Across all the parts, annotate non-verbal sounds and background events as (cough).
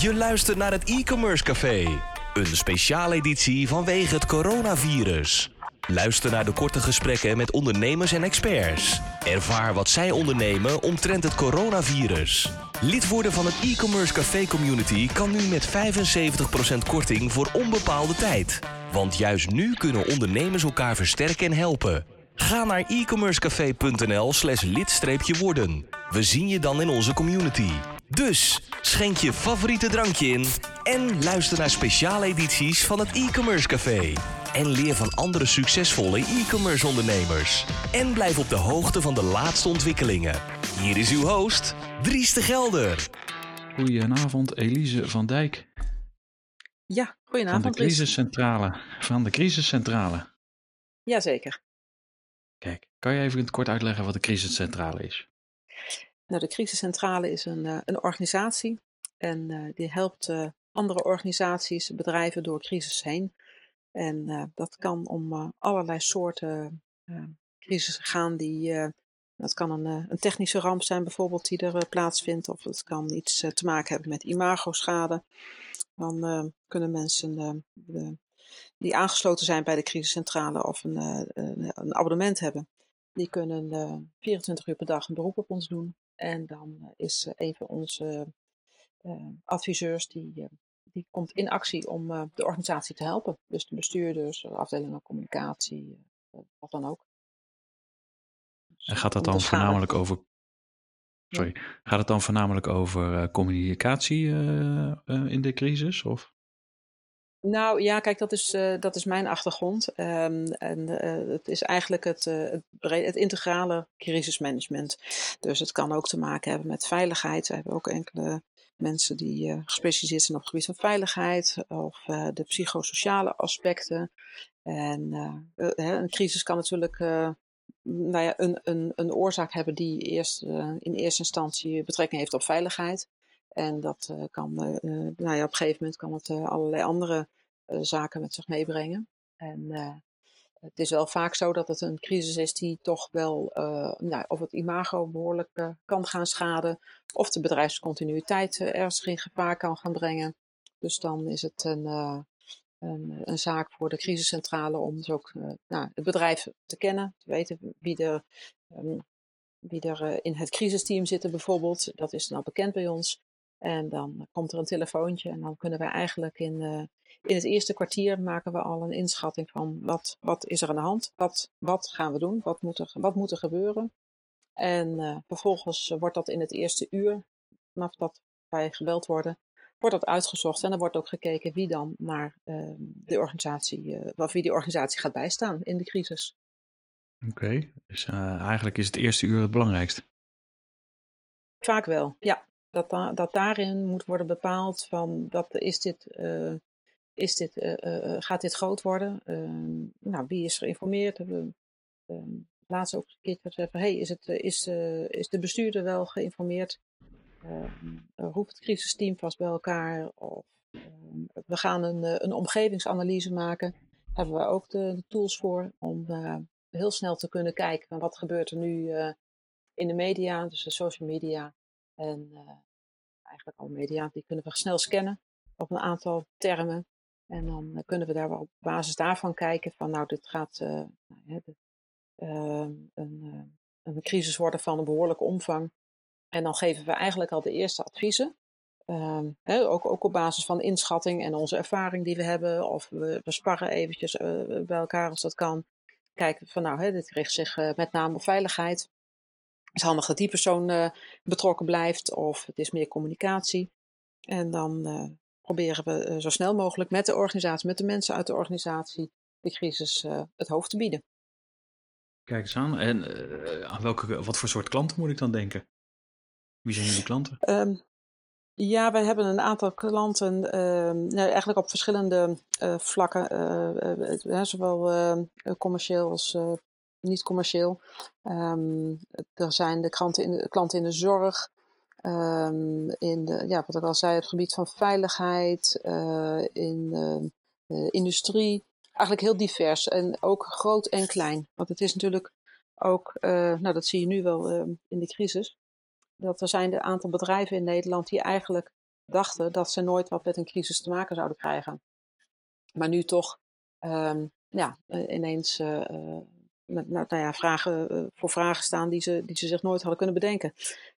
Je luistert naar het e-commerce café. Een speciale editie vanwege het coronavirus. Luister naar de korte gesprekken met ondernemers en experts. Ervaar wat zij ondernemen omtrent het coronavirus. Lid worden van het e-commerce café community kan nu met 75% korting voor onbepaalde tijd. Want juist nu kunnen ondernemers elkaar versterken en helpen. Ga naar e-commercecafé.nl slash lid-worden. We zien je dan in onze community. Dus schenk je favoriete drankje in en luister naar speciale edities van het e-commerce café. En leer van andere succesvolle e-commerce ondernemers. En blijf op de hoogte van de laatste ontwikkelingen. Hier is uw host, Dries de Gelder. Goedenavond, Elise van Dijk. Ja, goedenavond. Van de crisiscentrale. Van de crisiscentrale. Jazeker. Kijk, kan je even kort uitleggen wat de crisiscentrale is? Nou, de crisiscentrale is een, uh, een organisatie en uh, die helpt uh, andere organisaties, bedrijven door crisis heen. En dat kan om allerlei soorten crisissen gaan die dat kan een, een, technische ramp zijn bijvoorbeeld die er plaatsvindt, of het kan iets te maken hebben met imagoschade. Dan kunnen mensen die aangesloten zijn bij de crisiscentrale of een, een abonnement hebben, die kunnen 24 uur per dag een beroep op ons doen. En dan is een van onze adviseurs die die komt in actie om de organisatie te helpen. Dus de bestuurders, de afdelingen communicatie, wat dan ook. Dus en gaat dat dan voornamelijk over. Sorry, gaat het dan voornamelijk over uh, communicatie in de crisis? Of? Nou ja, kijk, dat is, dat is mijn achtergrond. Um, en het is eigenlijk het, het, het, integrale crisismanagement. Dus het kan ook te maken hebben met veiligheid. We hebben ook enkele mensen die uh, gespecialiseerd zijn op het gebied van veiligheid of uh, de psychosociale aspecten. En uh, een crisis kan natuurlijk nou ja, een, een, een oorzaak hebben die eerst, in eerste instantie betrekking heeft op veiligheid. En dat kan, nou ja, op een gegeven moment kan het allerlei andere zaken met zich meebrengen. En het is wel vaak zo dat het een crisis is die toch wel, uh, nou, of het imago behoorlijk kan gaan schaden, of de bedrijfscontinuïteit uh, ernstig in gevaar kan gaan brengen. Dus dan is het een, een, een, zaak voor de crisiscentrale om dus ook nou, het bedrijf te kennen, te weten wie er, um, wie er in het crisisteam zitten bijvoorbeeld. Dat is nou bekend bij ons. En dan komt er een telefoontje en dan kunnen wij eigenlijk in, uh, in het eerste kwartier maken we al een inschatting van wat, wat is er aan de hand, wat, wat gaan we doen, wat moet er, wat moet er gebeuren. En uh, vervolgens wordt dat in het eerste uur, vanaf dat wij gebeld worden, wordt dat uitgezocht en er wordt ook gekeken wie dan naar uh, de organisatie, uh, wie die organisatie gaat bijstaan in de crisis. Oké, okay. dus eigenlijk is het eerste uur het belangrijkste. Vaak wel, ja dat, da dat daarin moet worden bepaald van dat is dit, uh, is dit, uh, gaat dit groot worden? Ehm, nou, wie is geïnformeerd? We ehm, laatst ook een keer gezegd hey, is, het, is, is de bestuurder wel geïnformeerd? Ehm, roept het crisisteam vast bij elkaar? Of we gaan een, een omgevingsanalyse maken. Hebben we ook de, de tools voor om heel snel te kunnen kijken wat gebeurt er nu in de media, dus de social media. En uh, eigenlijk alle media, die kunnen we snel scannen op een aantal termen. En dan uh, kunnen we daar op basis daarvan kijken van nou, dit gaat uh, nou, ehm, een, een crisis worden van een behoorlijke omvang. En dan geven we eigenlijk al de eerste adviezen. Hè, ook, ook op basis van inschatting en onze ervaring die we hebben. Of we, we sparren eventjes bij elkaar als dat kan. Kijken van nou, dit richt zich met name op veiligheid is handig dat die persoon uh, betrokken blijft of het is meer communicatie. En dan uh, proberen we uh, zo snel mogelijk met de organisatie, met de mensen uit de organisatie, de crisis het hoofd te bieden. Kijk eens aan. En aan welke, wat voor soort klanten moet ik dan denken? Wie zijn jullie klanten? Um, ja, wij hebben een aantal klanten, ehm, nou, eigenlijk op verschillende vlakken, zowel commercieel als niet commercieel. Um, er zijn de klanten in de, klanten in de zorg, um, in de, ja, wat ik al zei, het gebied van veiligheid, uh, in industrie. Eigenlijk heel divers en ook groot en klein. Want het is natuurlijk ook, uh, nou dat zie je nu wel uh, in de crisis, dat er zijn een aantal bedrijven in Nederland die eigenlijk dachten dat ze nooit wat met een crisis te maken zouden krijgen. Maar nu toch ehm, ja, ineens met nou, nou ja, vragen, voor vragen staan die ze, die ze zich nooit hadden kunnen bedenken.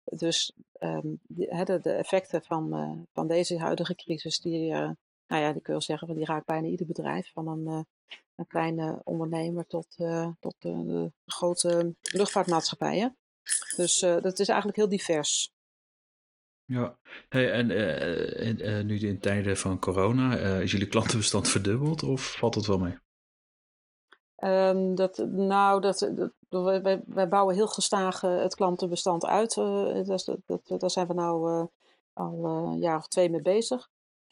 Dus um, de, de, effecten van, van deze huidige crisis, die, nou ja, die kun zeggen, die raakt bijna ieder bedrijf. Van een, een kleine ondernemer tot, tot de grote luchtvaartmaatschappijen. Dus uh, dat is eigenlijk heel divers. Ja, hey, en uh, nu in tijden van corona, is jullie klantenbestand verdubbeld of valt het wel mee? Um, dat, nou, dat, dat, wij, bouwen heel gestaag het klantenbestand uit. dat, dat, daar zijn we nou al een jaar of twee mee bezig.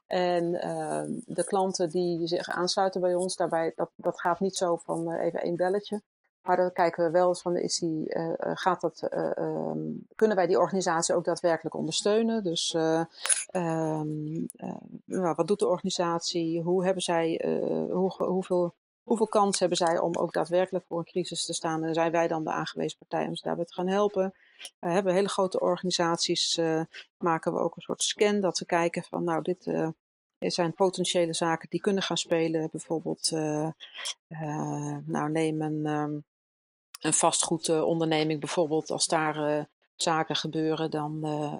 En ehm, de klanten die zich aansluiten bij ons, daarbij, dat, dat gaat niet zo van even één belletje. Maar dan kijken we wel eens van, is die, uh, gaat dat, uh, um, kunnen wij die organisatie ook daadwerkelijk ondersteunen? Dus um, wat doet de organisatie? Hoe hebben zij, hoe, hoeveel, hoeveel kans hebben zij om ook daadwerkelijk voor een crisis te staan? En zijn wij dan de aangewezen partij om ze daarbij te gaan helpen? We hebben hele grote organisaties, maken we ook een soort scan dat we kijken van, nou, dit zijn potentiële zaken die kunnen gaan spelen. Bijvoorbeeld, nou, neem een, um, een vastgoedonderneming bijvoorbeeld, als daar uh, zaken gebeuren, dan, uh,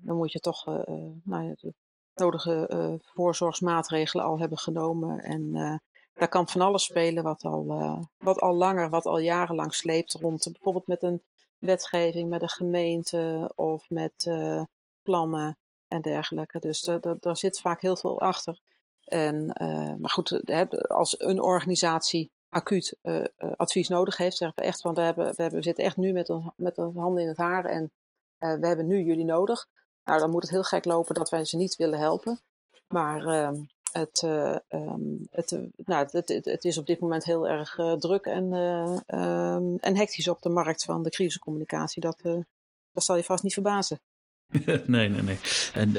dan moet je toch nou, de nodige voorzorgsmaatregelen al hebben genomen. En daar kan van alles spelen wat al, wat al langer, wat al jarenlang sleept rond. Bijvoorbeeld met een wetgeving, met een gemeente of met plannen en dergelijke. Dus daar zit vaak heel veel achter. En, maar goed, als een organisatie acuut advies nodig heeft, zeggen we echt van we, hebben, we, hebben, we zitten echt nu met de, met de handen in het haar en we hebben nu jullie nodig. Nou, dan moet het heel gek lopen dat wij ze niet willen helpen. Maar uh, het, um, het, nou, het, het, het, is op dit moment heel erg druk en, um, en hectisch op de markt van de crisiscommunicatie. Dat, dat zal je vast niet verbazen. (laughs) nee, nee, nee. En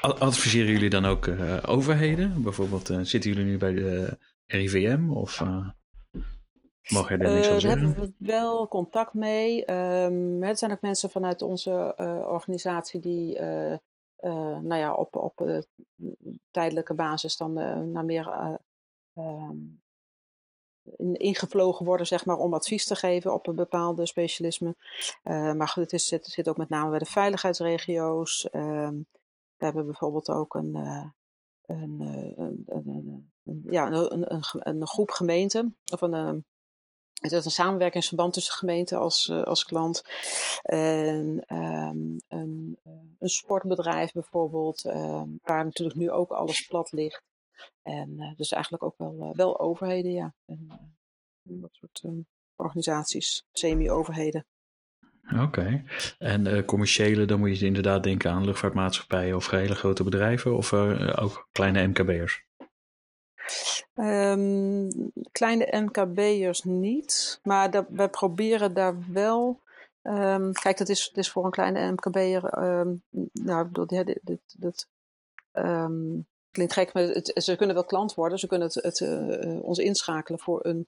adviseren jullie dan ook overheden? Bijvoorbeeld zitten jullie nu bij de RIVM? Of mag je daar niks uh, over zeggen? Daar hebben we wel contact mee. Um, er zijn ook mensen vanuit onze uh, organisatie die nou ja, op, op tijdelijke basis dan naar meer um, ingevlogen worden, zeg maar, om advies te geven op een bepaalde specialisme. maar goed, het, is, het zit ook met name bij de veiligheidsregio's. Um, we hebben bijvoorbeeld ook een, een, een, een, ja, een, een, een, groep gemeenten, of een, ehm, het is een samenwerkingsverband tussen gemeenten als, uh, als klant. En um, een, een, sportbedrijf bijvoorbeeld, um, waar natuurlijk nu ook alles plat ligt. En uh, dus eigenlijk ook wel, wel overheden, ja. En, dat soort organisaties, semi-overheden. Oké. En commerciële, dan moet je inderdaad denken aan luchtvaartmaatschappijen of hele grote bedrijven of ook kleine MKB'ers? Um, kleine MKB'ers niet, maar dat, wij proberen daar wel. Um, kijk, dat is, dat is voor een kleine MKB'er. Um, nou, dit, dit, dit klinkt gek, maar ze kunnen wel klant worden. Ze kunnen het, het uh, ons inschakelen voor een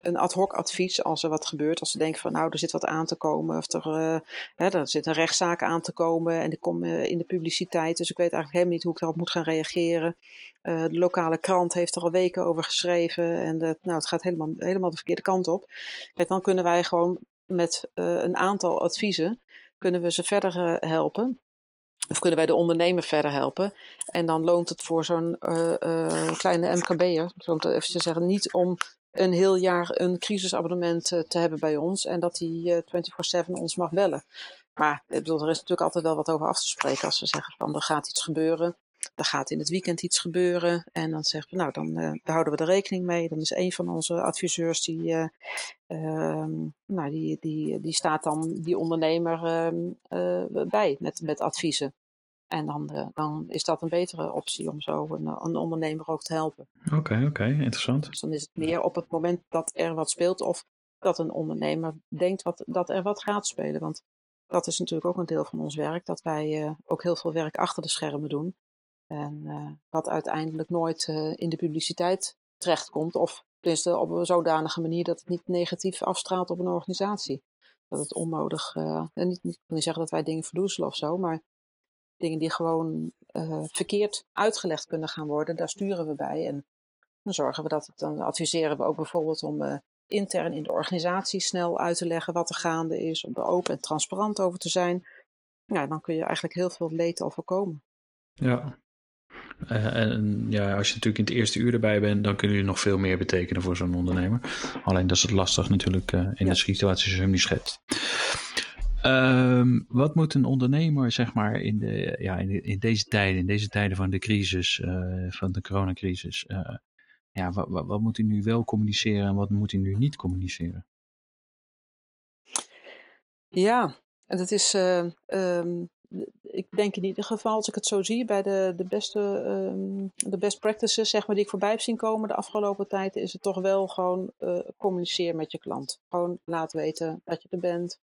een ad hoc advies als er wat gebeurt. Als ze denken van nou, er zit wat aan te komen. Of er, uh, hè, zit een rechtszaak aan te komen. En ik kom uh, in de publiciteit. Dus ik weet eigenlijk helemaal niet hoe ik daarop moet gaan reageren. Uh, de lokale krant heeft er al weken over geschreven. En de, nou, het gaat helemaal, helemaal de verkeerde kant op. Kijk, dan kunnen wij gewoon met een aantal adviezen. Kunnen we ze verder helpen. Of kunnen wij de ondernemer verder helpen? En dan loont het voor zo'n kleine MKB'er, om het even te zeggen, niet om een heel jaar een crisisabonnement uh, te hebben bij ons en dat hij uh, 24/7 ons mag bellen. Maar bedoel, er is natuurlijk altijd wel wat over af te spreken als we zeggen van er gaat iets gebeuren. Er gaat in het weekend iets gebeuren. En dan zeggen we, nou, dan uh, houden we er rekening mee. Dan is een van onze adviseurs die, uh, nou, die, die, die staat dan die ondernemer uh, bij met, met adviezen. En dan, uh, dan is dat een betere optie om zo een, een ondernemer ook te helpen. Oké, okay, oké, okay, interessant. Dus dan is het meer op het moment dat er wat speelt of dat een ondernemer denkt wat, dat er wat gaat spelen. Want dat is natuurlijk ook een deel van ons werk, dat wij uh, ook heel veel werk achter de schermen doen. En uh, wat uiteindelijk nooit in de publiciteit terechtkomt, of tenminste op een zodanige manier dat het niet negatief afstraalt op een organisatie. Dat het onnodig, en niet, niet, ik wil niet zeggen dat wij dingen verdoezelen of zo, maar dingen die gewoon verkeerd uitgelegd kunnen gaan worden, daar sturen we bij. En dan zorgen we dat het, dan adviseren we ook bijvoorbeeld om intern in de organisatie snel uit te leggen wat er gaande is, om er open en transparant over te zijn. Ja, dan kun je eigenlijk heel veel leed al voorkomen. Ja. Uh, en ja, als je natuurlijk in het eerste uur erbij bent, dan kunnen jullie nog veel meer betekenen voor zo'n ondernemer. Alleen dat is het lastig natuurlijk in de situatie zoals je hem nu schetst. Um, wat moet een ondernemer, zeg maar, in, de, ja, in, in, deze tijden, in deze tijden van de crisis, uh, van de coronacrisis, ja, wat, wat, wat, moet hij nu wel communiceren en wat moet hij nu niet communiceren? Ja, dat is, um, ik denk in ieder geval, als ik het zo zie, bij de, de, beste, um, de best practices zeg maar, die ik voorbij heb zien komen de afgelopen tijd, is het toch wel gewoon communiceren met je klant. Gewoon laat weten dat je er bent,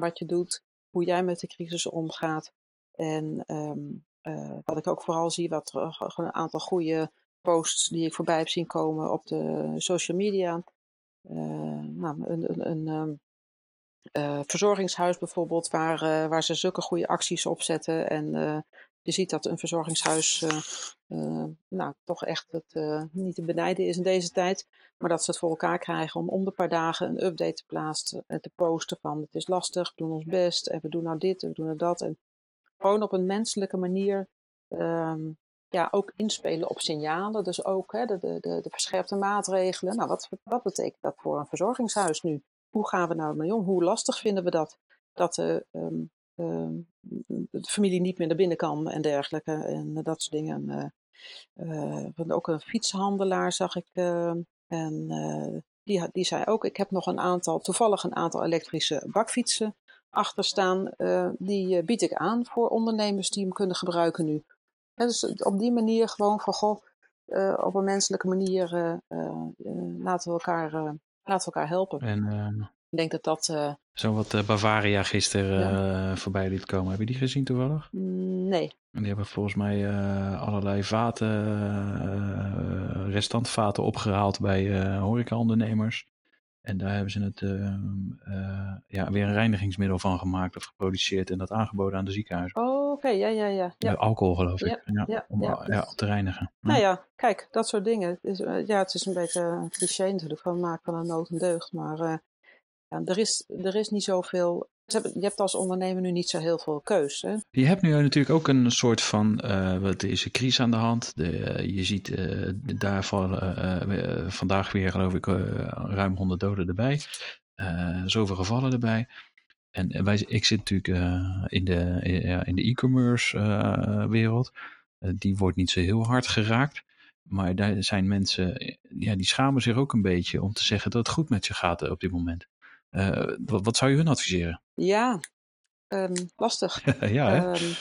wat je doet, hoe jij met de crisis omgaat. En um, uh, wat ik ook vooral zie, wat een aantal goede posts die ik voorbij heb zien komen op de social media. nou, een, een, een um, uh, verzorgingshuis bijvoorbeeld, waar, waar ze zulke goede acties op zetten. En je ziet dat een verzorgingshuis nou, toch echt het, niet te benijden is in deze tijd. Maar dat ze het voor elkaar krijgen om om de paar dagen een update te plaatsen en te posten van het is lastig, we doen ons best en we doen nou dit en we doen nou dat. En gewoon op een menselijke manier um, ja, ook inspelen op signalen. Dus ook hè, de, de, de, verscherpte maatregelen. Nou, wat, wat betekent dat voor een verzorgingshuis nu? hoe gaan we nou mee om? Hoe lastig vinden we dat? Dat um, de familie niet meer naar binnen kan en dergelijke. En dat soort dingen. Uh, uh, ook een fietshandelaar zag ik. en die, die zei ook, ik heb nog een aantal, toevallig een aantal elektrische bakfietsen achterstaan. die bied ik aan voor ondernemers die hem kunnen gebruiken nu. En dus op die manier gewoon van, goh, op een menselijke manier laten we elkaar Laten we elkaar helpen. En, uh, ik denk dat dat... Uh, zo wat uh, Bavaria gisteren ja. voorbij liet komen. Heb je die gezien toevallig? Nee. En die hebben volgens mij allerlei vaten, restantvaten opgehaald bij horecaondernemers. En daar hebben ze het ja, weer een reinigingsmiddel van gemaakt of geproduceerd en dat aangeboden aan de ziekenhuizen. Oh, oké, ja, ja, ja, ja. alcohol geloof ik, ja, ja, om, ja, te reinigen. Nou ja, kijk, dat soort dingen. Ja, het is een beetje een cliché natuurlijk, van maken van een nood een deugd, maar er, is, er is niet zoveel je hebt als ondernemer nu niet zo heel veel keus. Hè? Je hebt nu natuurlijk ook een soort van, uh, wat is een crisis aan de hand. De, uh, je ziet uh, daar vallen vandaag weer geloof ik ruim 100 doden erbij. zoveel gevallen erbij. En wij, ik zit natuurlijk in de in de e-commerce wereld. die wordt niet zo heel hard geraakt. Maar daar zijn mensen, ja, die schamen zich ook een beetje om te zeggen dat het goed met je gaat op dit moment. Uh, wat, wat, zou je hun adviseren? Ja, um, lastig. (laughs) ja, hè? Um,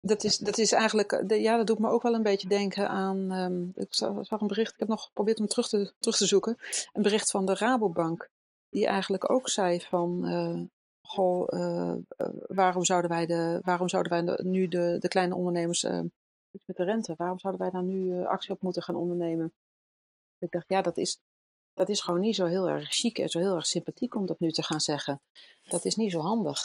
dat is, dat is eigenlijk, eh, de, ja, dat doet me ook wel een beetje denken aan. Um, ik zag een bericht, ik heb nog geprobeerd om terug te, terug te zoeken. Een bericht van de Rabobank, die eigenlijk ook zei van. Uh, goh, uh, waarom zouden wij, de, waarom zouden wij de, nu de, de kleine ondernemers. met de rente, waarom zouden wij daar nu actie op moeten gaan ondernemen? Ik dacht, ja, dat is, dat is gewoon niet zo heel erg chic en zo heel erg sympathiek om dat nu te gaan zeggen. Dat is niet zo handig.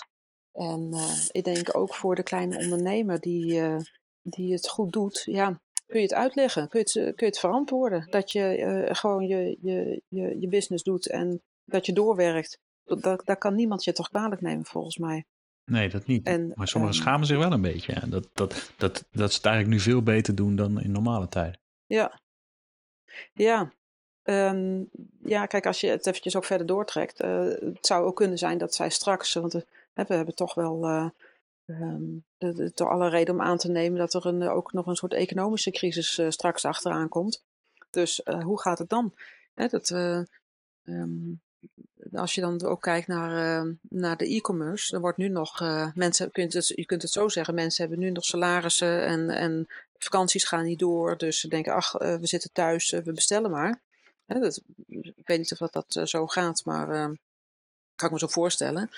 En uh, ik denk ook voor de kleine ondernemer die, uh, die het goed doet, ja, kun je het uitleggen, kun je het, kun je het verantwoorden. Dat je uh, gewoon je, je, je, je business doet en dat je doorwerkt. Dat, daar kan niemand je toch kwalijk nemen, volgens mij. Nee, dat niet. En, maar sommigen um, schamen zich wel een beetje. Ja. Dat, dat, dat, dat ze het eigenlijk nu veel beter doen dan in normale tijden. Ja, ja Um, ja, kijk, als je het eventjes ook verder doortrekt, uh, het zou ook kunnen zijn dat zij straks, want we, we hebben toch wel uh, um, de, de, alle reden om aan te nemen dat er een, ook nog een soort economische crisis straks achteraan komt. Dus hoe gaat het dan? Dat, um, als je dan ook kijkt naar, naar de e-commerce, er wordt nu nog, mensen, kunt je kunt het zo zeggen, mensen hebben nu nog salarissen en, en vakanties gaan niet door. Dus ze denken, ach, we zitten thuis, we bestellen maar. Dat, ik weet niet of dat, dat eh, zo gaat, maar uh, kan ik me zo voorstellen.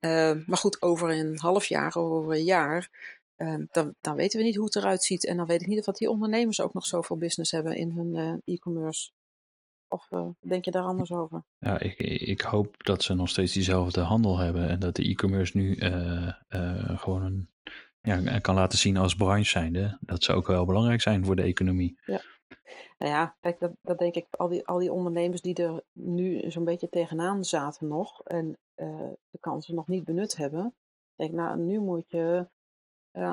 Uh, maar goed, over een half jaar, over een jaar, uh, dan, dan, weten we niet hoe het eruit ziet. En dan weet ik niet of dat die ondernemers ook nog zoveel business hebben in hun uh, e-commerce. Of denk je daar anders over? Ja, ik, ik, hoop dat ze nog steeds diezelfde handel hebben en dat de e-commerce nu gewoon een ja, kan laten zien als branche zijnde dat ze ook wel belangrijk zijn voor de economie. Ja. Nou ja, kijk, dat, dat denk ik, al die, al die ondernemers die er nu zo'n beetje tegenaan zaten nog en de kansen nog niet benut hebben. Denk, nou, nu moet je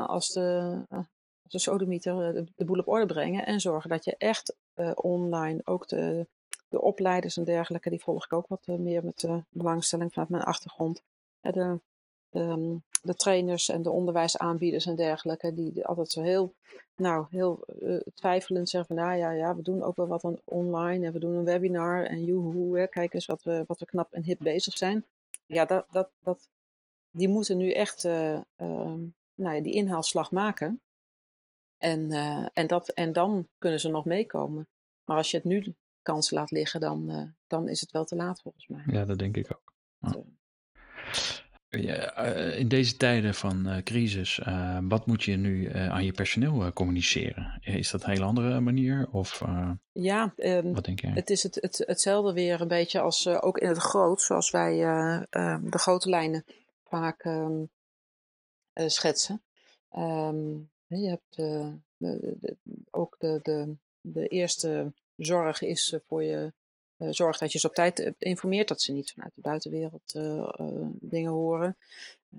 als de, als de sodemieter de, de, boel op orde brengen en zorgen dat je echt online ook de, de opleiders en dergelijke, die volg ik ook wat meer met belangstelling vanuit mijn achtergrond. De, de, ehm, de, trainers en de onderwijsaanbieders en dergelijke, die altijd zo heel, nou, heel uh, twijfelend zeggen van, nou ja, ja, we doen ook wel wat online en we doen een webinar en joehoe, kijk eens wat we, wat we knap en hip bezig zijn. Ja, dat, dat, dat, die moeten nu echt uh, uh, nou ja, die inhaalslag maken. En, uh, en, dat, en dan kunnen ze nog meekomen. Maar als je het nu kans laat liggen, dan, dan is het wel te laat volgens mij. Ja, dat denk ik ook. Ja. Ja, eh, in deze tijden van uh, crisis, uh, wat moet je nu aan je personeel communiceren? Is dat een hele andere manier? Of, ja, um, wat denk jij? het is het, het, hetzelfde weer een beetje als ook in het groot, zoals wij um, de grote lijnen vaak um, schetsen. je hebt de, de, ook de, de, de eerste zorg is voor je zorg dat je ze op tijd eh, informeert, dat ze niet vanuit de buitenwereld uh, dingen horen.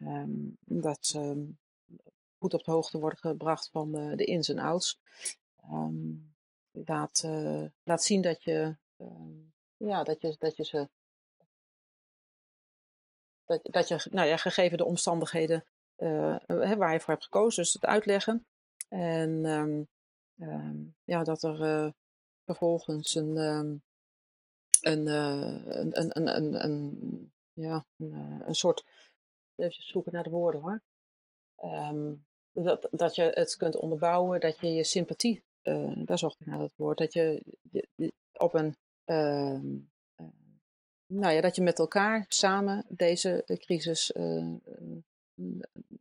Um, dat ze um, goed op de hoogte worden gebracht van de, de ins en outs. Um, laat, laat zien dat je, ja, dat je, dat je ze. Dat, dat je, nou ja, gegeven de omstandigheden waar je voor hebt gekozen, dus het uitleggen. En ja, dat er vervolgens een een, een, een, een, een, ja, een, een soort. Even zoeken naar de woorden hoor. Um, dat, dat je het kunt onderbouwen, dat je je sympathie, uh, daar zocht ik naar dat woord, dat je, op een. Uh, nou ja, dat je met elkaar samen deze crisis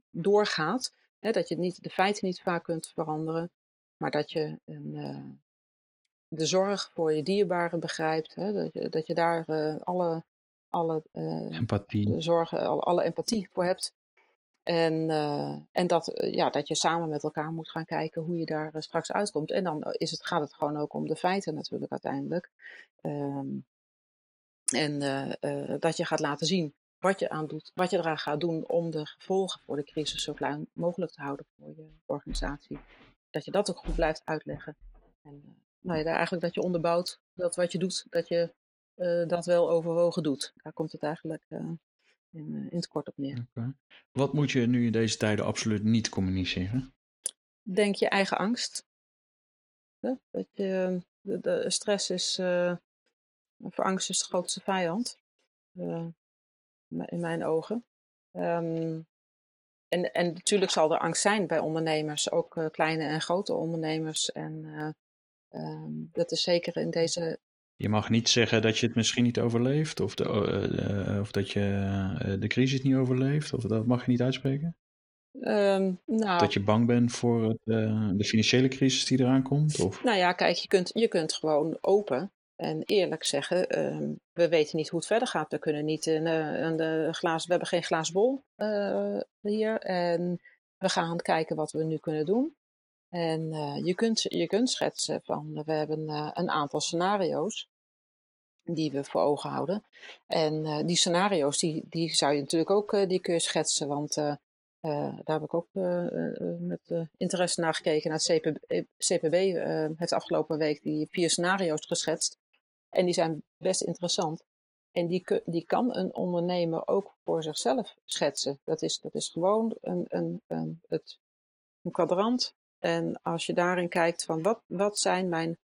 doorgaat. Hè, dat je niet, de feiten niet vaak kunt veranderen, maar dat je een, de zorg voor je dierbaren begrijpt. Hè? Dat, je, dat je daar uh, alle, alle uh, empathie. zorgen, alle, alle, empathie voor hebt. En, uh, en dat, ja, dat je samen met elkaar moet gaan kijken hoe je daar straks uitkomt. En dan is het, gaat het gewoon ook om de feiten natuurlijk uiteindelijk. Um, en dat je gaat laten zien wat je, aan doet, wat je eraan gaat doen om de gevolgen voor de crisis zo klein mogelijk te houden voor je organisatie. Dat je dat ook goed blijft uitleggen. En, nou ja, eigenlijk dat je onderbouwt dat wat je doet, dat je uh, dat wel overwogen doet. Daar komt het eigenlijk uh, in, uh, in, het kort op neer. Okay. Wat moet je nu in deze tijden absoluut niet communiceren? Denk je eigen angst. Dat je, de, de stress is, voor angst is de grootste vijand. in mijn ogen. Um, en, en natuurlijk zal er angst zijn bij ondernemers, ook kleine en grote ondernemers. En Um, dat is zeker in deze. Je mag niet zeggen dat je het misschien niet overleeft, of, de, uh, of dat je uh, de crisis niet overleeft, of dat mag je niet uitspreken? Um, nou, dat je bang bent voor het, de financiële crisis die eraan komt? Of? Nou ja, kijk, je kunt, je kunt gewoon open en eerlijk zeggen: um, we weten niet hoe het verder gaat. We kunnen niet de glazen, we hebben geen glazen bol hier. En we gaan kijken wat we nu kunnen doen. En uh, je, kunt, je kunt schetsen van, we hebben uh, een aantal scenario's die we voor ogen houden. En uh, die scenario's, die, die zou je natuurlijk ook, die kun je schetsen, want daar heb ik ook met interesse naar gekeken. Naar het CPB, CPB heeft afgelopen week die vier scenario's geschetst. En die zijn best interessant. En die, die kan een ondernemer ook voor zichzelf schetsen. Dat is, dat is gewoon een, een, een, het, een kwadrant en als je daarin kijkt van wat, wat zijn mijn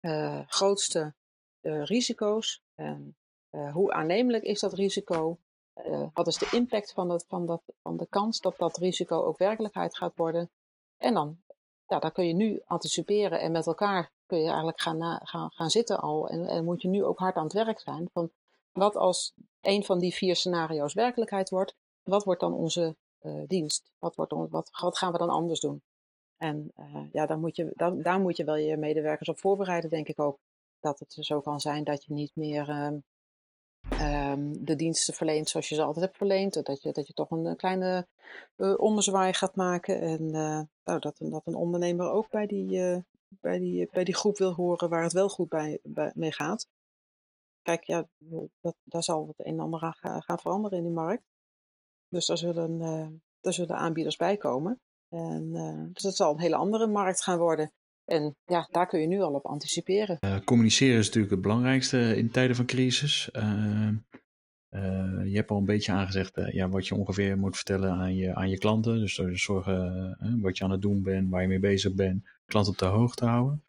uh, grootste uh, risico's en uh, hoe aannemelijk is dat risico? wat is de impact van, dat, van, dat, van de kans dat dat risico ook werkelijkheid gaat worden? En dan, ja, dan kun je nu anticiperen en met elkaar kun je eigenlijk gaan, gaan, gaan zitten al. En, en moet je nu ook hard aan het werk zijn. Van wat als een van die vier scenario's werkelijkheid wordt, wat wordt dan onze dienst? Wat, wordt on, wat, wat gaan we dan anders doen? En uh, ja, daar moet, je, daar, daar moet je wel je medewerkers op voorbereiden, denk ik ook. Dat het zo kan zijn dat je niet meer, uh, ehm, de diensten verleent zoals je ze altijd hebt verleend. Dat je, dat je toch een kleine uh, ommezwaai gaat maken. En nou, dat, dat een ondernemer ook bij die, bij, die, bij die groep wil horen waar het wel goed bij, bij mee gaat. Kijk, ja, dat, daar zal het een en ander gaan, gaan veranderen in die markt. Dus daar zullen, daar zullen aanbieders bij komen. En, dus dat zal een hele andere markt gaan worden. En ja, daar kun je nu al op anticiperen. Uh, communiceren is natuurlijk het belangrijkste in tijden van crisis. Uh, je hebt al een beetje aangezegd ja, wat je ongeveer moet vertellen aan je, aan je klanten. Dus zorgen wat je aan het doen bent, waar je mee bezig bent, klanten op de hoogte houden.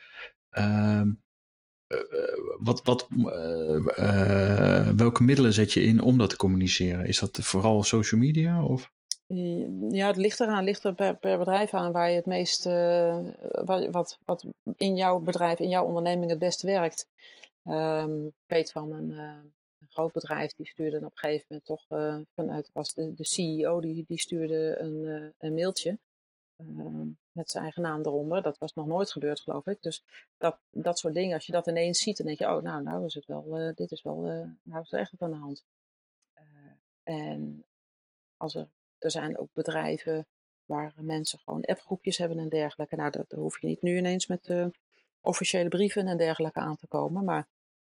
Ehm, wat, wat, welke middelen zet je in om dat te communiceren? Is dat vooral social media? Of? Ja, het ligt eraan, ligt er per, per bedrijf aan waar je het meest, uh, wat, wat in jouw bedrijf, in jouw onderneming het beste werkt. Um, ik weet van een, uh, een, groot bedrijf, die stuurde op een gegeven moment toch uh, vanuit, was de, de CEO, die, die stuurde een, een mailtje ehm, met zijn eigen naam eronder. Dat was nog nooit gebeurd, geloof ik. Dus dat, dat soort dingen, als je dat ineens ziet, dan denk je, oh, nou, nou is het wel, dit is wel, nou is er echt wat aan de hand. en als er er zijn ook bedrijven waar mensen gewoon appgroepjes hebben en dergelijke. Nou, daar, hoef je niet nu ineens met uh, officiële brieven en dergelijke aan te komen. Maar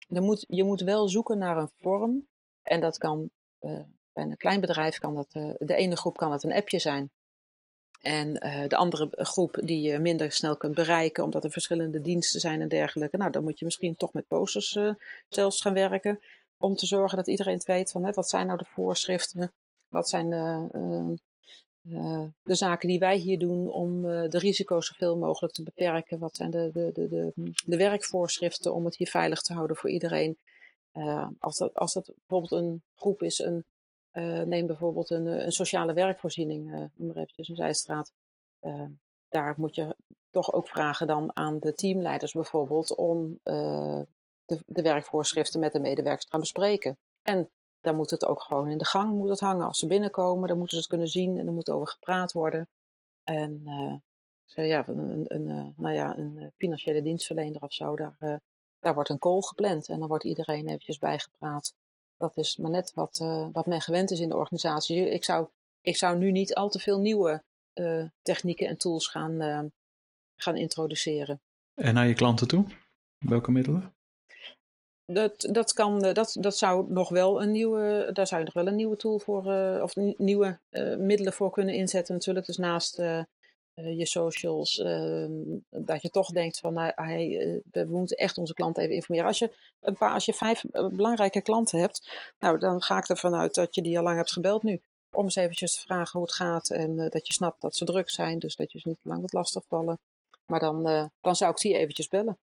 moet, je moet wel zoeken naar een vorm. En dat kan, uh, bij een klein bedrijf kan dat, uh, de ene groep kan het een appje zijn. En de andere groep die je minder snel kunt bereiken, omdat er verschillende diensten zijn en dergelijke. Nou, dan moet je misschien toch met posters zelfs gaan werken. Om te zorgen dat iedereen het weet van hè, wat zijn nou de voorschriften wat zijn de, uh, uh, de zaken die wij hier doen om uh, de risico's zoveel mogelijk te beperken? Wat zijn de, de, de, de, werkvoorschriften om het hier veilig te houden voor iedereen? als, dat, als dat bijvoorbeeld een groep is, een, neem bijvoorbeeld een, een sociale werkvoorziening, noem maar eventjes een zijstraat. daar moet je toch ook vragen dan aan de teamleiders bijvoorbeeld om de, de werkvoorschriften met de medewerkers te gaan bespreken. En dan moet het ook gewoon in de gang moet het hangen. Als ze binnenkomen, dan moeten ze het kunnen zien en er moet over gepraat worden. En uh, ja, een, een, uh, nou ja, een eh, financiële dienstverlener of zo, daar, uh, daar wordt een call gepland en dan wordt iedereen eventjes bijgepraat. Dat is maar net wat, wat men gewend is in de organisatie. Ik zou, ik zou nu niet al te veel nieuwe technieken en tools gaan, gaan introduceren. En naar je klanten toe? Welke middelen? Dat, dat, kan, eh, dat, dat zou nog wel een nieuwe, daar zou je nog wel een nieuwe tool voor, uh, of nieuwe uh, middelen voor kunnen inzetten natuurlijk. Dus naast je socials, ehm, dat je toch denkt van, nou, hey, we moeten echt onze klanten even informeren. Als je, een paar, als je vijf belangrijke klanten hebt, nou, dan ga ik ervan uit dat je die al lang hebt gebeld nu. Om eens eventjes te vragen hoe het gaat en dat je snapt dat ze druk zijn, dus dat je ze niet lang wat lastig vallen. Maar dan, dan zou ik die eventjes bellen.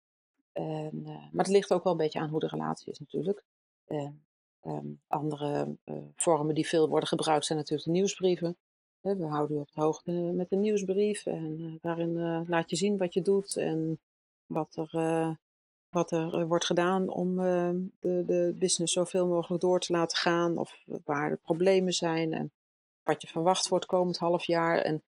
En, uh, maar het ligt ook wel een beetje aan hoe de relatie is natuurlijk. En, um, andere uh, vormen die veel worden gebruikt zijn natuurlijk de nieuwsbrieven. we houden u op de hoogte met een nieuwsbrief en daarin laat je zien wat je doet en wat er, wat er wordt gedaan om ehm, de, de business zoveel mogelijk door te laten gaan of waar de problemen zijn en wat je verwacht voor het komend half jaar. En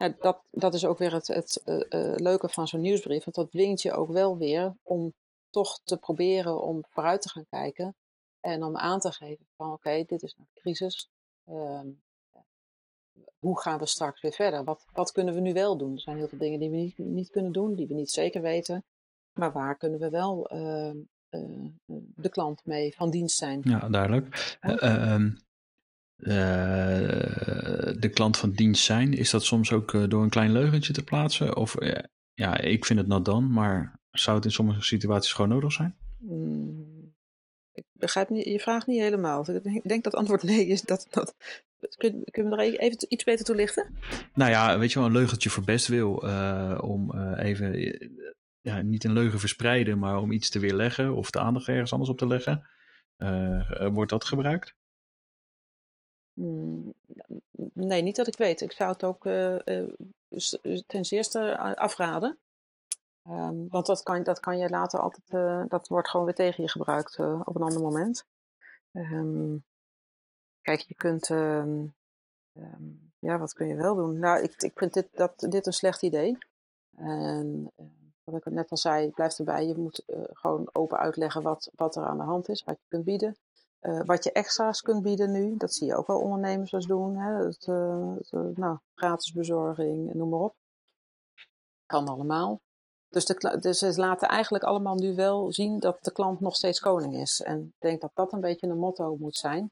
nou, dat, dat is ook weer het, het uh, uh, leuke van zo'n nieuwsbrief. Want dat dwingt je ook wel weer om toch te proberen om vooruit te gaan kijken. En om aan te geven van oké, okay, dit is een crisis. Uh, hoe gaan we straks weer verder? Wat, wat kunnen we nu wel doen? Er zijn heel veel dingen die we niet, niet kunnen doen, die we niet zeker weten. Maar waar kunnen we wel ehm, eh, de klant mee van dienst zijn? Ja, duidelijk. Ehm, de klant van dienst zijn. Is dat soms ook uh, door een klein leugentje te plaatsen? Of uh, ja, ik vind het nou dan, maar zou het in sommige situaties gewoon nodig zijn? Mm, ik begrijp niet, je vraag niet helemaal. Ik denk dat het antwoord nee is. Dat, dat, kun, kun je me er even iets beter toelichten? Nou ja, weet je wel, een leugentje voor best wil. om even, ja, niet een leugen verspreiden, maar om iets te weerleggen of de aandacht ergens anders op te leggen. wordt dat gebruikt? Mm, nee, niet dat ik weet. Ik zou het ook uh, ten zeerste afraden. Um, want dat kan, dat kan je later altijd, dat wordt gewoon weer tegen je gebruikt op een ander moment. Um, kijk, je kunt, um, ja, wat kun je wel doen? Nou, ik, ik vind dit, dat, dit een slecht idee. En wat ik net al zei, blijft erbij, je moet gewoon open uitleggen wat, wat er aan de hand is, wat je kunt bieden. Uh, wat je extra's kunt bieden nu, dat zie je ook wel ondernemers als doen. Hè? Het, uh, het, nou, gratis bezorging, noem maar op. Kan allemaal. Dus, de, dus ze laten eigenlijk allemaal nu wel zien dat de klant nog steeds koning is. En ik denk dat dat een beetje een motto moet zijn.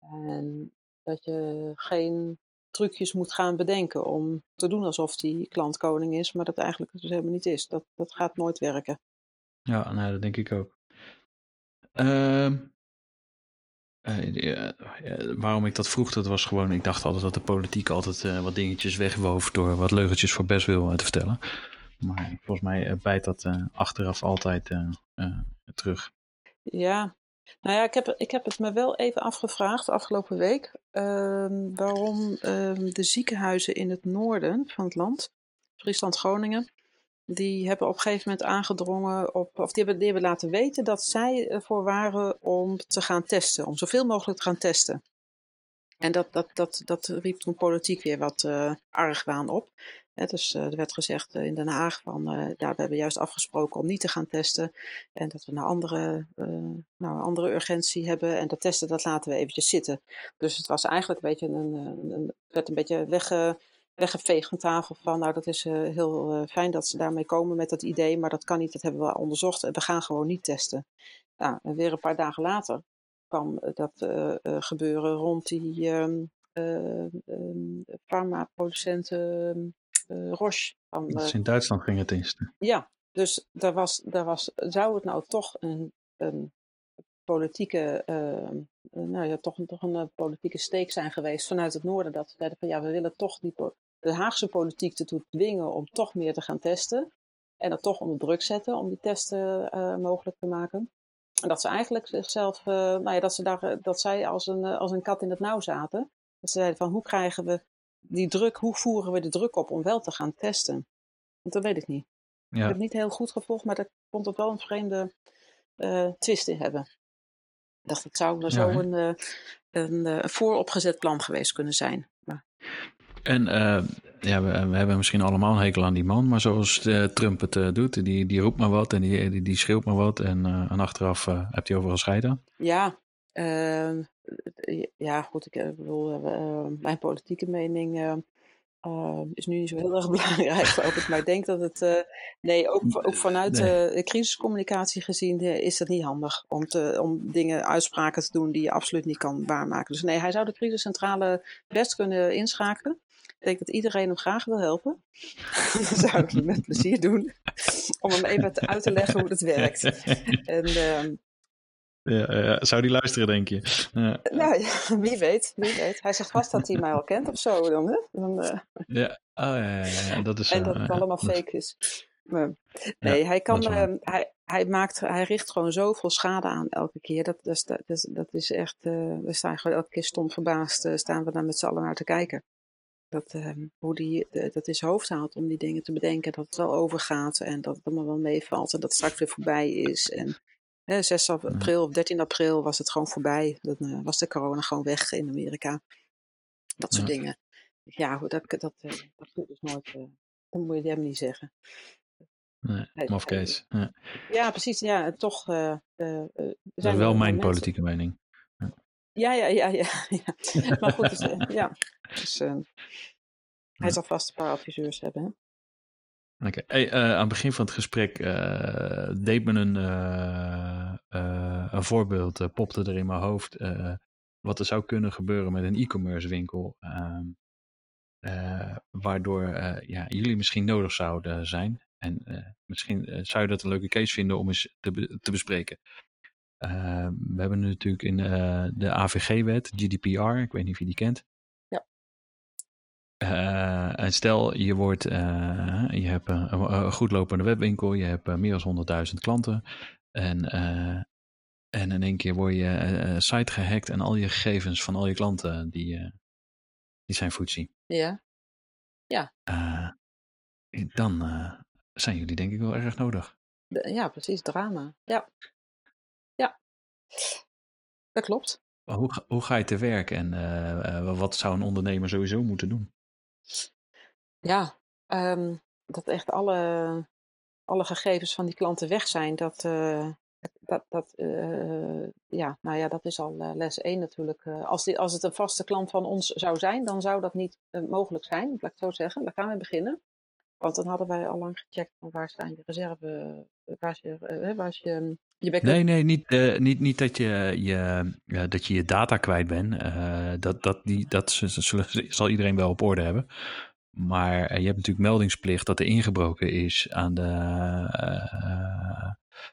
En dat je geen trucjes moet gaan bedenken om te doen alsof die klant koning is, maar dat eigenlijk dus helemaal niet is. Dat, dat gaat nooit werken. Ja, nou, dat denk ik ook. Uh, uh, waarom ik dat vroeg, dat was gewoon, ik dacht altijd dat de politiek altijd uh, wat dingetjes wegwoof door wat leugentjes voor best wil te vertellen. Maar volgens mij bijt dat achteraf altijd terug. Ja, nou ja, ik heb, ik heb het me wel even afgevraagd afgelopen week. Uh, waarom uh, de ziekenhuizen in het noorden van het land, Friesland, Groningen, die hebben op een gegeven moment aangedrongen op, of die hebben, die hebben laten weten dat zij ervoor waren om te gaan testen, om zoveel mogelijk te gaan testen. En dat, dat, dat, dat riep toen politiek weer wat uh, argwaan op dus uh, er werd gezegd uh, in Den Haag van, uh, ja, we hebben juist afgesproken om niet te gaan testen. En dat we een andere, nou, andere urgentie hebben. En dat testen, dat laten we eventjes zitten. Dus het was eigenlijk een beetje een, een werd een beetje wegge, weggeveegd van tafel van, nou dat is heel fijn dat ze daarmee komen met dat idee. Maar dat kan niet, dat hebben we onderzocht. En we gaan gewoon niet testen. Nou, en weer een paar dagen later kwam dat gebeuren rond die... Um, farmaproducenten uh, Roche. Van, uh, in Duitsland ging het testen. Ja, dus daar was, daar was, zou het nou toch een, een politieke, uh, nou ja, toch, toch een politieke steek zijn geweest vanuit het noorden. Dat ze zeiden van ja, we willen toch die, de Haagse politiek te dwingen om toch meer te gaan testen. En dat toch onder druk zetten om die testen mogelijk te maken. En dat ze eigenlijk zichzelf, nou ja, dat, ze daar, dat zij als een, als een kat in het nauw zaten. Dat ze zeiden van hoe krijgen we die druk, hoe voeren we de druk op om wel te gaan testen? Want dat weet ik niet. Ja. Ik heb het niet heel goed gevolgd, maar ik vond het wel een vreemde uh, twist in hebben. Ik dacht, het zou ja, zo een, een, uh, vooropgezet plan geweest kunnen zijn. Maar... En ja, we, we, hebben misschien allemaal een hekel aan die man, maar zoals Trump het doet, die, die roept maar wat en die, die, schreeuwt maar wat en, en achteraf hebt hij overal scheiden. Ja, ja, goed, ik bedoel, mijn politieke mening uh, is nu niet zo heel erg (laughs) belangrijk, geloof ik. Maar ik denk dat het, nee, ook, ook vanuit nee. de crisiscommunicatie gezien is het niet handig om, te, om dingen, uitspraken te doen die je absoluut niet kan waarmaken. Dus nee, hij zou de crisiscentrale best kunnen inschakelen. Ik denk dat iedereen hem graag wil helpen. dat (laughs) zou ik met plezier doen. Om hem even uit te leggen hoe het werkt. (laughs) En, uh, ja, zou die luisteren, denk je? Ja. Nou ja, (laughs) wie weet, wie weet. Hij zegt vast dat hij mij al kent of zo. Dan, hè? dan uh... Ja, oh, ja, ja, dat is En dat het allemaal fake is. Maar, nee, hij, kan, uh, hij, hij, maakt, hij richt gewoon zoveel schade aan elke keer. Dat, dat, dat, is, dat is echt, uh, we staan gewoon elke keer stom verbaasd, staan we daar met z'n allen naar te kijken. Dat, hoe die, dat is hoofd haalt om die dingen te bedenken, dat het wel overgaat en dat het allemaal wel meevalt en dat het straks weer voorbij is. En 6 april of 13 april was het gewoon voorbij. Dan uh, was de corona gewoon weg in Amerika. Dat soort ja. dingen. Ja, dat, dat, dat, uh, dat moet dus nooit. Uh, dat moet je hem niet zeggen. Nee. Ja. ja, precies. Ja, toch. dat is wel mijn mensen. politieke mening. Ja, ja, ja, ja. ja. (laughs) maar goed, dus, (laughs) ja. Dus, hij zal vast een paar adviseurs hebben. Oké. Hey, uh, aan het begin van het gesprek uh, deed me een, uh, een voorbeeld, popte er in mijn hoofd. wat er zou kunnen gebeuren met een e-commerce winkel. Ehm, waardoor ja, jullie misschien nodig zouden zijn. En misschien zou je dat een leuke case vinden om eens te, te bespreken. we hebben natuurlijk in de AVG-wet, GDPR, ik weet niet of je die kent. Uh, en stel, je, wordt, uh, je hebt een, een, goed lopende webwinkel, je hebt uh, meer dan 100.000 klanten. En, en in één keer word je site gehackt en al je gegevens van al je klanten, die, die zijn voetzie. Ja. Ja. dan zijn jullie denk ik wel erg nodig. Ja, precies, drama. Ja. Ja. Dat klopt. Hoe, hoe ga je te werk en wat zou een ondernemer sowieso moeten doen? Ja, um, dat echt alle, alle gegevens van die klanten weg zijn, dat, uh, dat, dat, ja, nou ja, dat is al les 1 natuurlijk. als, als het een vaste klant van ons zou zijn, dan zou dat niet mogelijk zijn. Laat ik het zo zeggen. Daar gaan we beginnen. Want dan hadden wij al lang gecheckt van waar zijn je reserve, waar is je, waar is je, backup. Nee, nee, niet, uh, niet, niet dat, je, je, dat je je data kwijt bent. Dat, dat, die, dat zal iedereen wel op orde hebben. Maar je hebt natuurlijk meldingsplicht dat er ingebroken is aan de.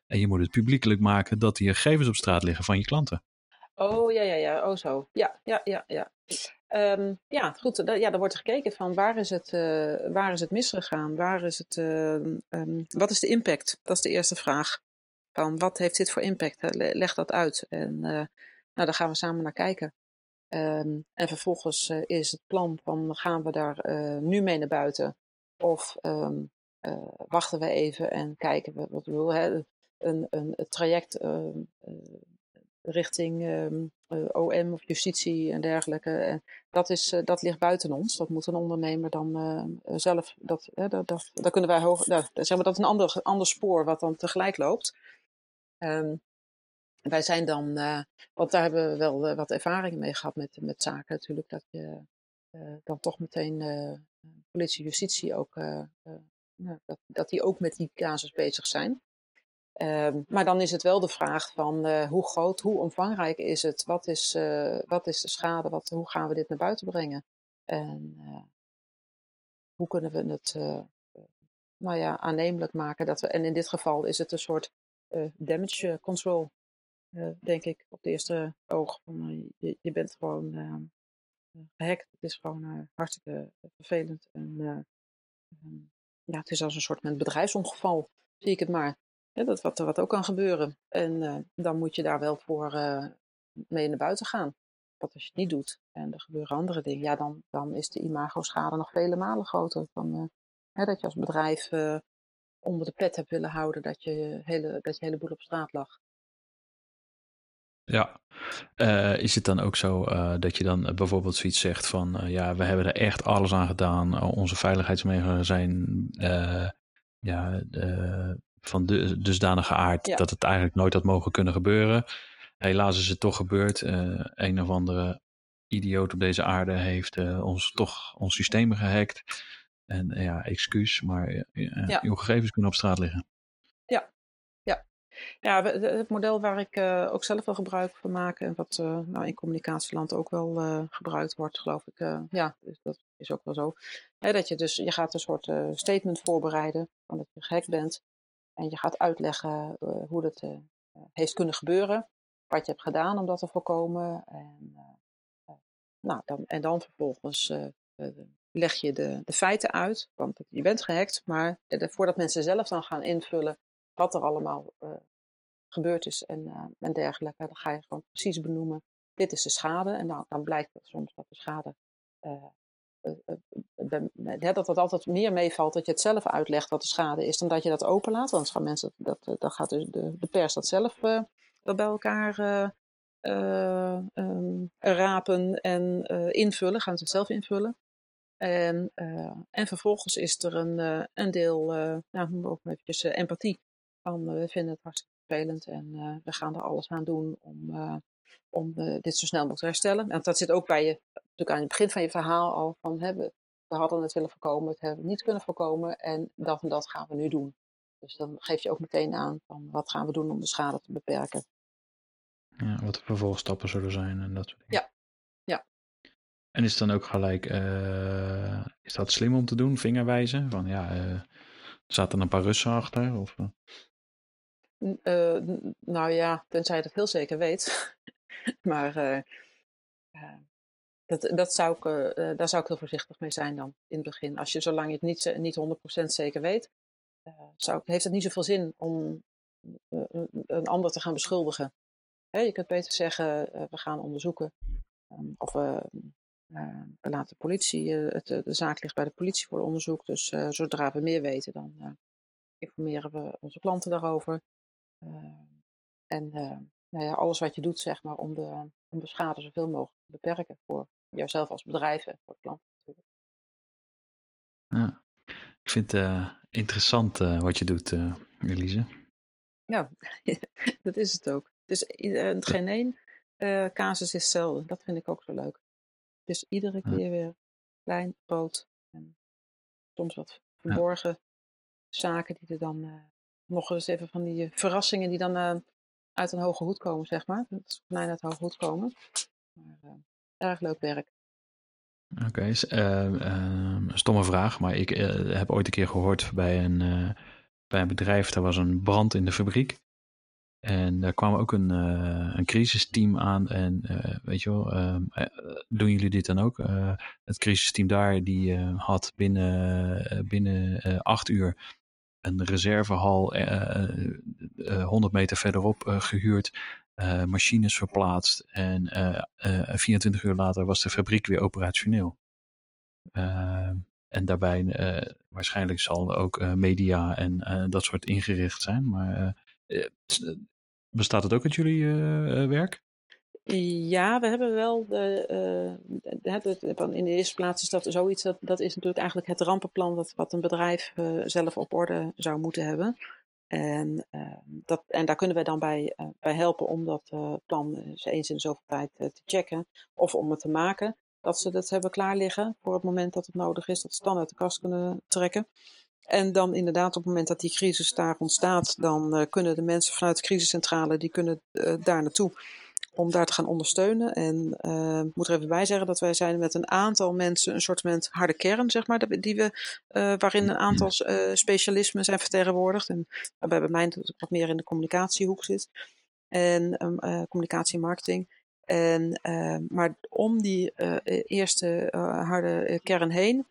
en je moet het publiekelijk maken dat die gegevens op straat liggen van je klanten. Oh ja, ja, ja. Oh zo. Ja, ja, ja, ja. Um, ja, goed. ja, dan wordt gekeken van waar is het, uh, waar is het misgegaan? Waar is het, uh, um, wat is de impact? Dat is de eerste vraag. Van wat heeft dit voor impact? Leg dat uit. En uh, nou, daar gaan we samen naar kijken. En vervolgens is het plan van gaan we daar nu mee naar buiten? Of wachten we even en kijken we, wat bedoel, hè, een, een, traject uh, OM of justitie en dergelijke. En dat, is, uh, dat ligt buiten ons. Dat moet een ondernemer dan uh, zelf. Dat, dat, dat, kunnen wij hoog. Maar, dat is een ander, ander spoor wat dan tegelijk loopt. Um, wij zijn dan, want daar hebben we wel wat ervaringen mee gehad met, met zaken natuurlijk, dat je dan toch meteen politie, justitie ook, nou, dat, dat die ook met die casus bezig zijn. Uh, maar dan is het wel de vraag van uh, hoe groot, hoe omvangrijk is het? Wat is, uh, wat is de schade? Wat, hoe gaan we dit naar buiten brengen? En uh, hoe kunnen we het nou ja, aannemelijk maken? Dat we, en in dit geval is het een soort damage control, denk ik, op het eerste oog. Je, je, bent gewoon gehackt. Het is gewoon hartstikke vervelend. En ehm, ja, het is als een soort bedrijfsongeval, zie ik het maar. Ja, dat wat, wat ook kan gebeuren. En uh, dan moet je daar wel voor uh, mee naar buiten gaan. Want als je het niet doet en er gebeuren andere dingen, ja, dan, dan is de imago-schade nog vele malen groter. Van, uh, hè, dat je als bedrijf onder de pet hebt willen houden dat je hele, dat je hele boel op straat lag. Ja, is het dan ook zo dat je dan bijvoorbeeld zoiets zegt van ja, we hebben er echt alles aan gedaan, onze veiligheidsmechanismen zijn ja, van de, dusdanige aard ja. dat het eigenlijk nooit had mogen kunnen gebeuren. Helaas is het toch gebeurd. Uh, een of andere idioot op deze aarde heeft uh, ons toch ons systeem gehackt. En uh, ja, excuus, maar ja. uw gegevens kunnen op straat liggen. Ja, ja. Ja, het model waar ik ook zelf wel gebruik van maak en wat nou, in communicatieland ook wel gebruikt wordt, geloof ik. ja, dus dat is ook wel zo. dat je dus, je gaat een soort statement voorbereiden van dat je gehackt bent. En je gaat uitleggen uh, hoe dat uh, heeft kunnen gebeuren. Wat je hebt gedaan om dat te voorkomen. En, nou, dan, en dan vervolgens leg je de, de, feiten uit. Want je bent gehackt, maar voordat mensen zelf dan gaan invullen wat er allemaal gebeurd is en, en dergelijke, dan ga je gewoon precies benoemen. Dit is de schade. En dan, dan blijkt dat soms dat de schade dat het altijd meer meevalt dat je het zelf uitlegt wat de schade is, dan dat je dat openlaat. Want gaan mensen, dat, eh, dan gaat dus de, de pers dat zelf uh, bij elkaar uh, um, rapen en invullen, gaan ze het zelf invullen. En, en vervolgens is er een, een deel, nou, ook eventjes empathie. Van we vinden het hartstikke vervelend en we gaan er alles aan doen om om uh, dit zo snel mogelijk te herstellen. Want dat zit ook bij je, natuurlijk aan het begin van je verhaal al, van hè, we, hadden het willen voorkomen, het hebben we niet kunnen voorkomen en dat en dat gaan we nu doen. Dus dan geef je ook meteen aan van wat gaan we doen om de schade te beperken. Ja, wat de vervolgstappen zullen zijn en dat soort dingen. Ja, ja. En is het dan ook gelijk, uh, is dat slim om te doen, vingerwijzen? Van ja, uh, zaten een paar Russen achter? Of, uh, nou ja, tenzij je dat heel zeker weet. (laughs) maar dat, dat zou ik, uh, daar zou ik heel voorzichtig mee zijn dan in het begin. Als je, zolang je het niet, niet 100% zeker weet, zou, heeft het niet zoveel zin om een ander te gaan beschuldigen. Hè, je kunt beter zeggen, we gaan onderzoeken. Um, of we laten de politie, het, de zaak ligt bij de politie voor onderzoek. Dus zodra we meer weten, dan informeren we onze klanten daarover. en nou ja, alles wat je doet, zeg maar, om de, om de schade zoveel mogelijk beperken voor jouzelf als bedrijf en voor klanten natuurlijk. Ja, ik vind het uh, interessant uh, wat je doet, uh, Elise. Ja, (laughs) dat is het ook. Dus uh, geen één casus is hetzelfde. Dat vind ik ook zo leuk. Dus iedere keer weer klein, groot en soms wat verborgen ja. zaken die er dan nog eens even van die verrassingen die dan uit een hoge hoed komen, zeg maar. Dat is mij uit hoge hoed komen. Maar, erg leuk werk. Oké, okay, uh, stomme vraag, maar ik heb ooit een keer gehoord bij een, bij een bedrijf, daar was een brand in de fabriek. En daar kwam ook een, een crisisteam aan. En weet je wel, uh, doen jullie dit dan ook? het crisisteam daar, die had binnen, binnen acht uur een reservehal 100 meter verderop gehuurd. Machines verplaatst. En 24 uur later was de fabriek weer operationeel. en daarbij waarschijnlijk zal ook media en dat soort ingericht zijn. Maar Bestaat het ook uit jullie werk? Ja, we hebben wel de, in de eerste plaats is dat zoiets, dat, dat is natuurlijk eigenlijk het rampenplan wat, wat een bedrijf zelf op orde zou moeten hebben. En, dat, en daar kunnen wij dan bij, bij helpen om dat plan eens in zoveel tijd te checken of om het te maken. Dat ze dat hebben klaar liggen voor het moment dat het nodig is, dat ze dan uit de kast kunnen trekken. En dan inderdaad op het moment dat die crisis daar ontstaat, dan kunnen de mensen vanuit de crisiscentrale, die kunnen daar naartoe om daar te gaan ondersteunen. En uh, ik moet er even bij zeggen dat wij zijn met een aantal mensen een soort harde kern, zeg maar, die we, waarin een aantal specialismen zijn vertegenwoordigd. En waarbij bij mij wat meer in de communicatiehoek zit. En communicatie en marketing. En, maar om die eerste harde kern heen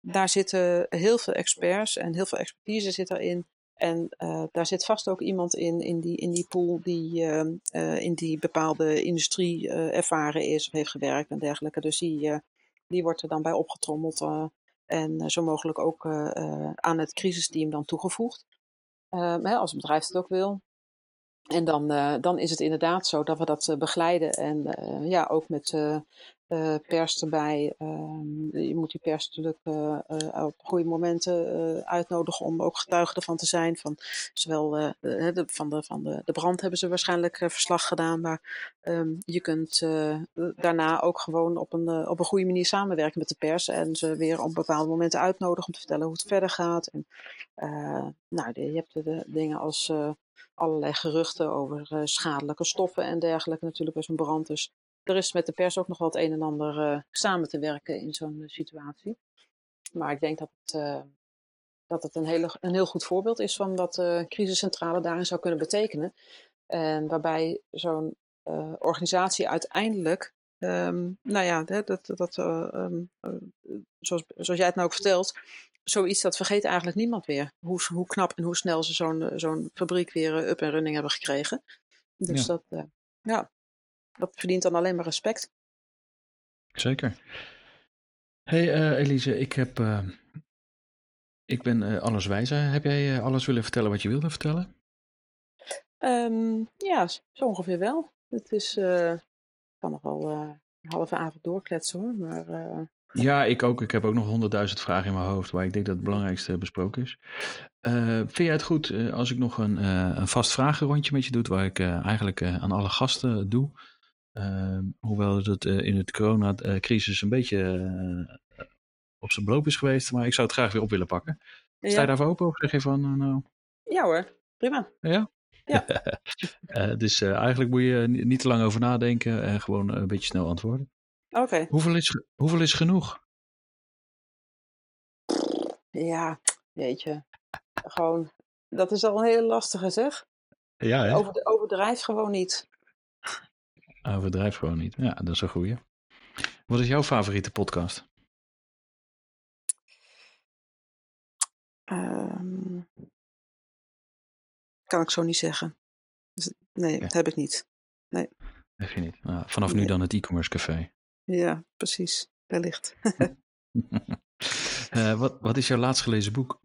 daar zitten heel veel experts en heel veel expertise zit erin. En uh, daar zit vast ook iemand in, in die, in die pool die uh, uh, in die bepaalde industrie ervaren is of heeft gewerkt en dergelijke. Dus die, die wordt er dan bij opgetrommeld en zo mogelijk ook aan het crisisteam dan toegevoegd. Hè, als een bedrijf het ook wil. En dan, dan is het inderdaad zo dat we dat begeleiden en ja, ook met uh, pers erbij. Uh, je moet die pers natuurlijk uh, op goede momenten uitnodigen om ook getuige ervan te zijn. Van, zowel de, van, de, van de, de brand hebben ze waarschijnlijk verslag gedaan. Maar um, je kunt daarna ook gewoon op een, op een goede manier samenwerken met de pers. En ze weer op bepaalde momenten uitnodigen om te vertellen hoe het verder gaat. En, nou, je hebt de, dingen als allerlei geruchten over schadelijke stoffen en dergelijke natuurlijk bij zo'n brand. Dus er is met de pers ook nog wat een en ander uh, samen te werken in zo'n uh, situatie. Maar ik denk dat het, uh, dat het een, hele, een heel goed voorbeeld is van wat de crisiscentrale daarin zou kunnen betekenen. En waarbij zo'n organisatie uiteindelijk, um, nou ja, dat, dat, um, zoals, zoals jij het nou ook vertelt, zoiets dat vergeet eigenlijk niemand weer. Hoe, hoe knap en hoe snel ze zo'n zo'n fabriek weer up en running hebben gekregen. Dus ja. dat, ja, dat verdient dan alleen maar respect. Zeker. Hey uh, Elise, ik heb. Uh, ik ben uh, alles wijzer. Heb jij alles willen vertellen wat je wilde vertellen? Um, ja, zo ongeveer wel. Het is. Ik kan nog wel een halve avond doorkletsen hoor. Maar, ja, ik ook. Ik heb ook nog honderdduizend vragen in mijn hoofd waar ik denk dat het belangrijkste besproken is. vind jij het goed als ik nog een, een vast vragenrondje met je doe, waar ik eigenlijk aan alle gasten doe? Uh, hoewel het uh, in het coronacrisis een beetje uh, op zijn beloop is geweest. Maar ik zou het graag weer op willen pakken. Ja. Sta je daarvoor open of zeg je van... nou... Ja hoor, prima. Ja? Ja. (laughs) dus eigenlijk moet je niet te lang over nadenken en gewoon een beetje snel antwoorden. Oké. Okay. Hoeveel, is, hoeveel is genoeg? Ja, weet je. Gewoon, dat is al een hele lastige zeg. Ja, hè? Over, overdrijf gewoon niet. Overdrijf gewoon niet. Ja, dat is een goeie. Wat is jouw favoriete podcast? Um, kan ik zo niet zeggen. Dus, nee, dat heb ik niet. Nee. Heb je niet. Nou, vanaf nee. nu dan het e-commerce café. Ja, precies. Wellicht. uh, (laughs) wat, wat is jouw laatst gelezen boek?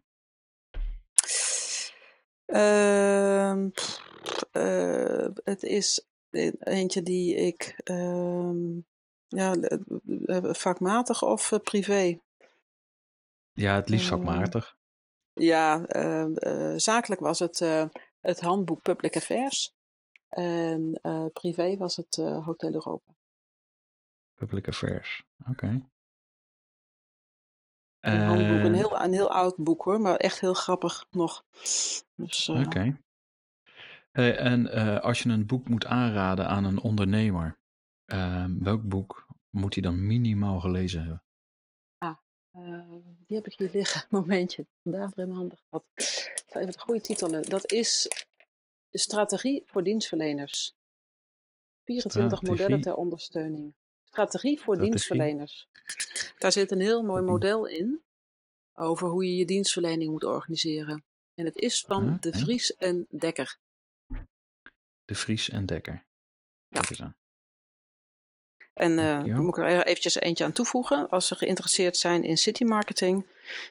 Uh, uh, het is eentje die ik um, ja, vakmatig of uh, privé? Ja, het liefst vakmatig. Uh, ja, uh, zakelijk was het het handboek Public Affairs. En privé was het Hotel Europa. Public Affairs, oké. Een handboek, een heel, een heel oud boek hoor, maar echt heel grappig nog. Dus, uh... Oké. En als je een boek moet aanraden aan een ondernemer, ehm, welk boek moet hij dan minimaal gelezen hebben? Ah, die heb ik hier liggen. (laughs) Momentje, vandaag in mijn handen gehad. Even de goede titel. Dat is Strategie voor dienstverleners. 24 modellen ter ondersteuning. Strategie voor dienstverleners. Daar zit een heel mooi model in over hoe je je dienstverlening moet organiseren. En het is van De Vries en Dekker. De Vries en Dekker. Kijk eens aan. En uh, moet ik er eventjes eentje aan toevoegen. Als ze geïnteresseerd zijn in city marketing,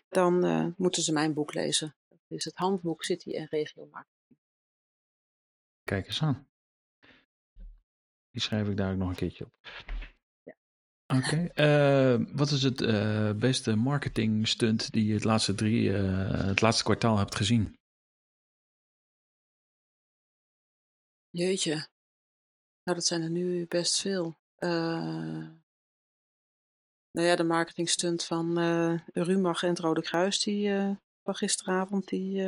dan uh, moeten ze mijn boek lezen. Dat is het handboek City en Regio Marketing. Kijk eens aan. Die schrijf ik daar ook nog een keertje op. Oké. Okay. Uh, wat is het beste marketing stunt die je het laatste, drie, het laatste kwartaal hebt gezien? Jeetje. Nou, dat zijn er nu best veel. nou ja, de marketing stunt van Rumach en het Rode Kruis die, van gisteravond, die,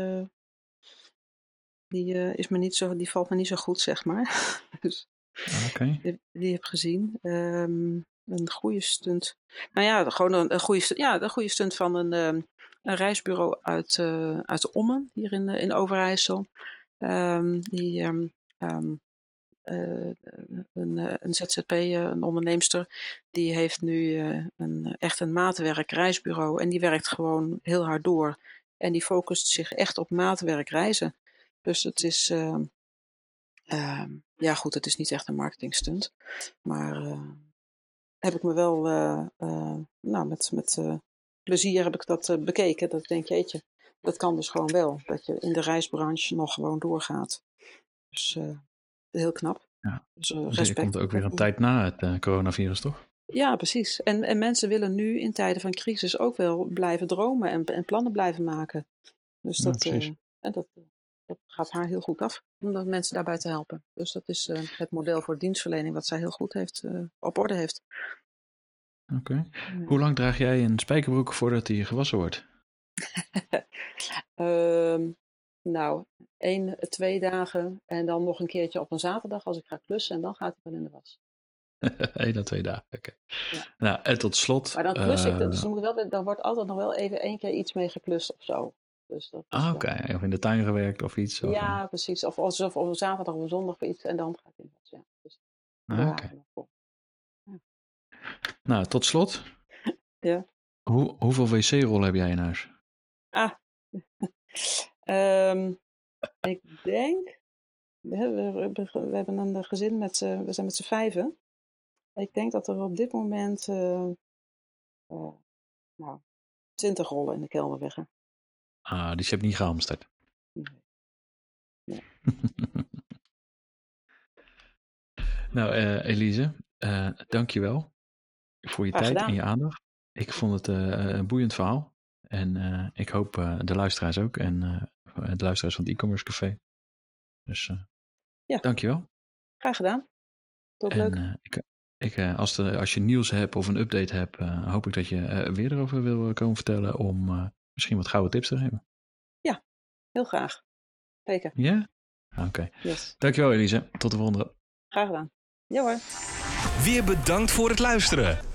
die, is me niet zo, die valt me niet zo goed, zeg maar. (laughs) dus, okay. die, die heb gezien. Um, een goede stunt. Nou ja, gewoon een, een goede, stunt, ja, een goede stunt van een, um, een reisbureau uit, uh, uit Ommen, hier in, in Overijssel. Um, die um, uh, een, een ZZP, een onderneemster, die heeft nu een, echt een maatwerk reisbureau en die werkt gewoon heel hard door. En die focust zich echt op maatwerk reizen. Dus het is, ja goed, het is niet echt een marketing stunt, maar heb ik me wel, nou, met, met plezier heb ik dat bekeken. Dat ik denk, jeetje, dat kan dus gewoon wel. Dat je in de reisbranche nog gewoon doorgaat. Dus heel knap. Ja. Dus, respect. er komt ook weer een tijd na het coronavirus, toch? Ja, precies. En, en mensen willen nu in tijden van crisis ook wel blijven dromen en, en plannen blijven maken. Dus dat, ja, en dat, dat gaat haar heel goed af, om mensen daarbij te helpen. Dus dat is uh, het model voor dienstverlening wat zij heel goed heeft, uh, op orde heeft. Oké. Okay. Ja. Hoe lang draag jij een spijkerbroek voordat die gewassen wordt? um, (laughs) nou, één, twee dagen en dan nog een keertje op een zaterdag als ik ga klussen en dan gaat het wel in de was. (laughs) Eén à twee dagen, oké. Okay. Ja. Nou, en tot slot. Maar dan klus ik, dus moet wel, dan wordt altijd nog wel even één keer iets mee geklust of zo. Dus dat ah, oké. Okay. Of in de tuin gewerkt of iets? Of... Ja, precies. Of, of, of op een zaterdag of een zondag of iets en dan gaat het in Ja. Dus, ah, oké. Okay. Ja. Nou, tot slot. (laughs) ja. Hoe, hoeveel wc-rollen heb jij in huis? Ah. (laughs) um, ik denk... We hebben, we hebben een gezin met z'n... We zijn met z'n vijven. Ik denk dat er op dit moment... Uh, uh, nou, twintig rollen in de kelder liggen. Ah, dus je hebt niet gehamsterd. Nee. nee. (laughs) nou, uh, Elise, uh, dank je wel voor je Graag tijd gedaan. en je aandacht. Ik vond het een boeiend verhaal. En ik hoop de luisteraars ook. En de luisteraars van het e-commerce café. Dus ja. dank je wel. Graag gedaan. Tot en, leuk. ik, ik, als, de, als je nieuws hebt of een update hebt, hoop ik dat je weer erover wil komen vertellen om misschien wat gouden tips te geven. Ja, heel graag. Zeker. Ja? Oké. Okay. Yes. Dankjewel Elise. Tot de volgende. Graag gedaan. Ja hoor. Weer bedankt voor het luisteren.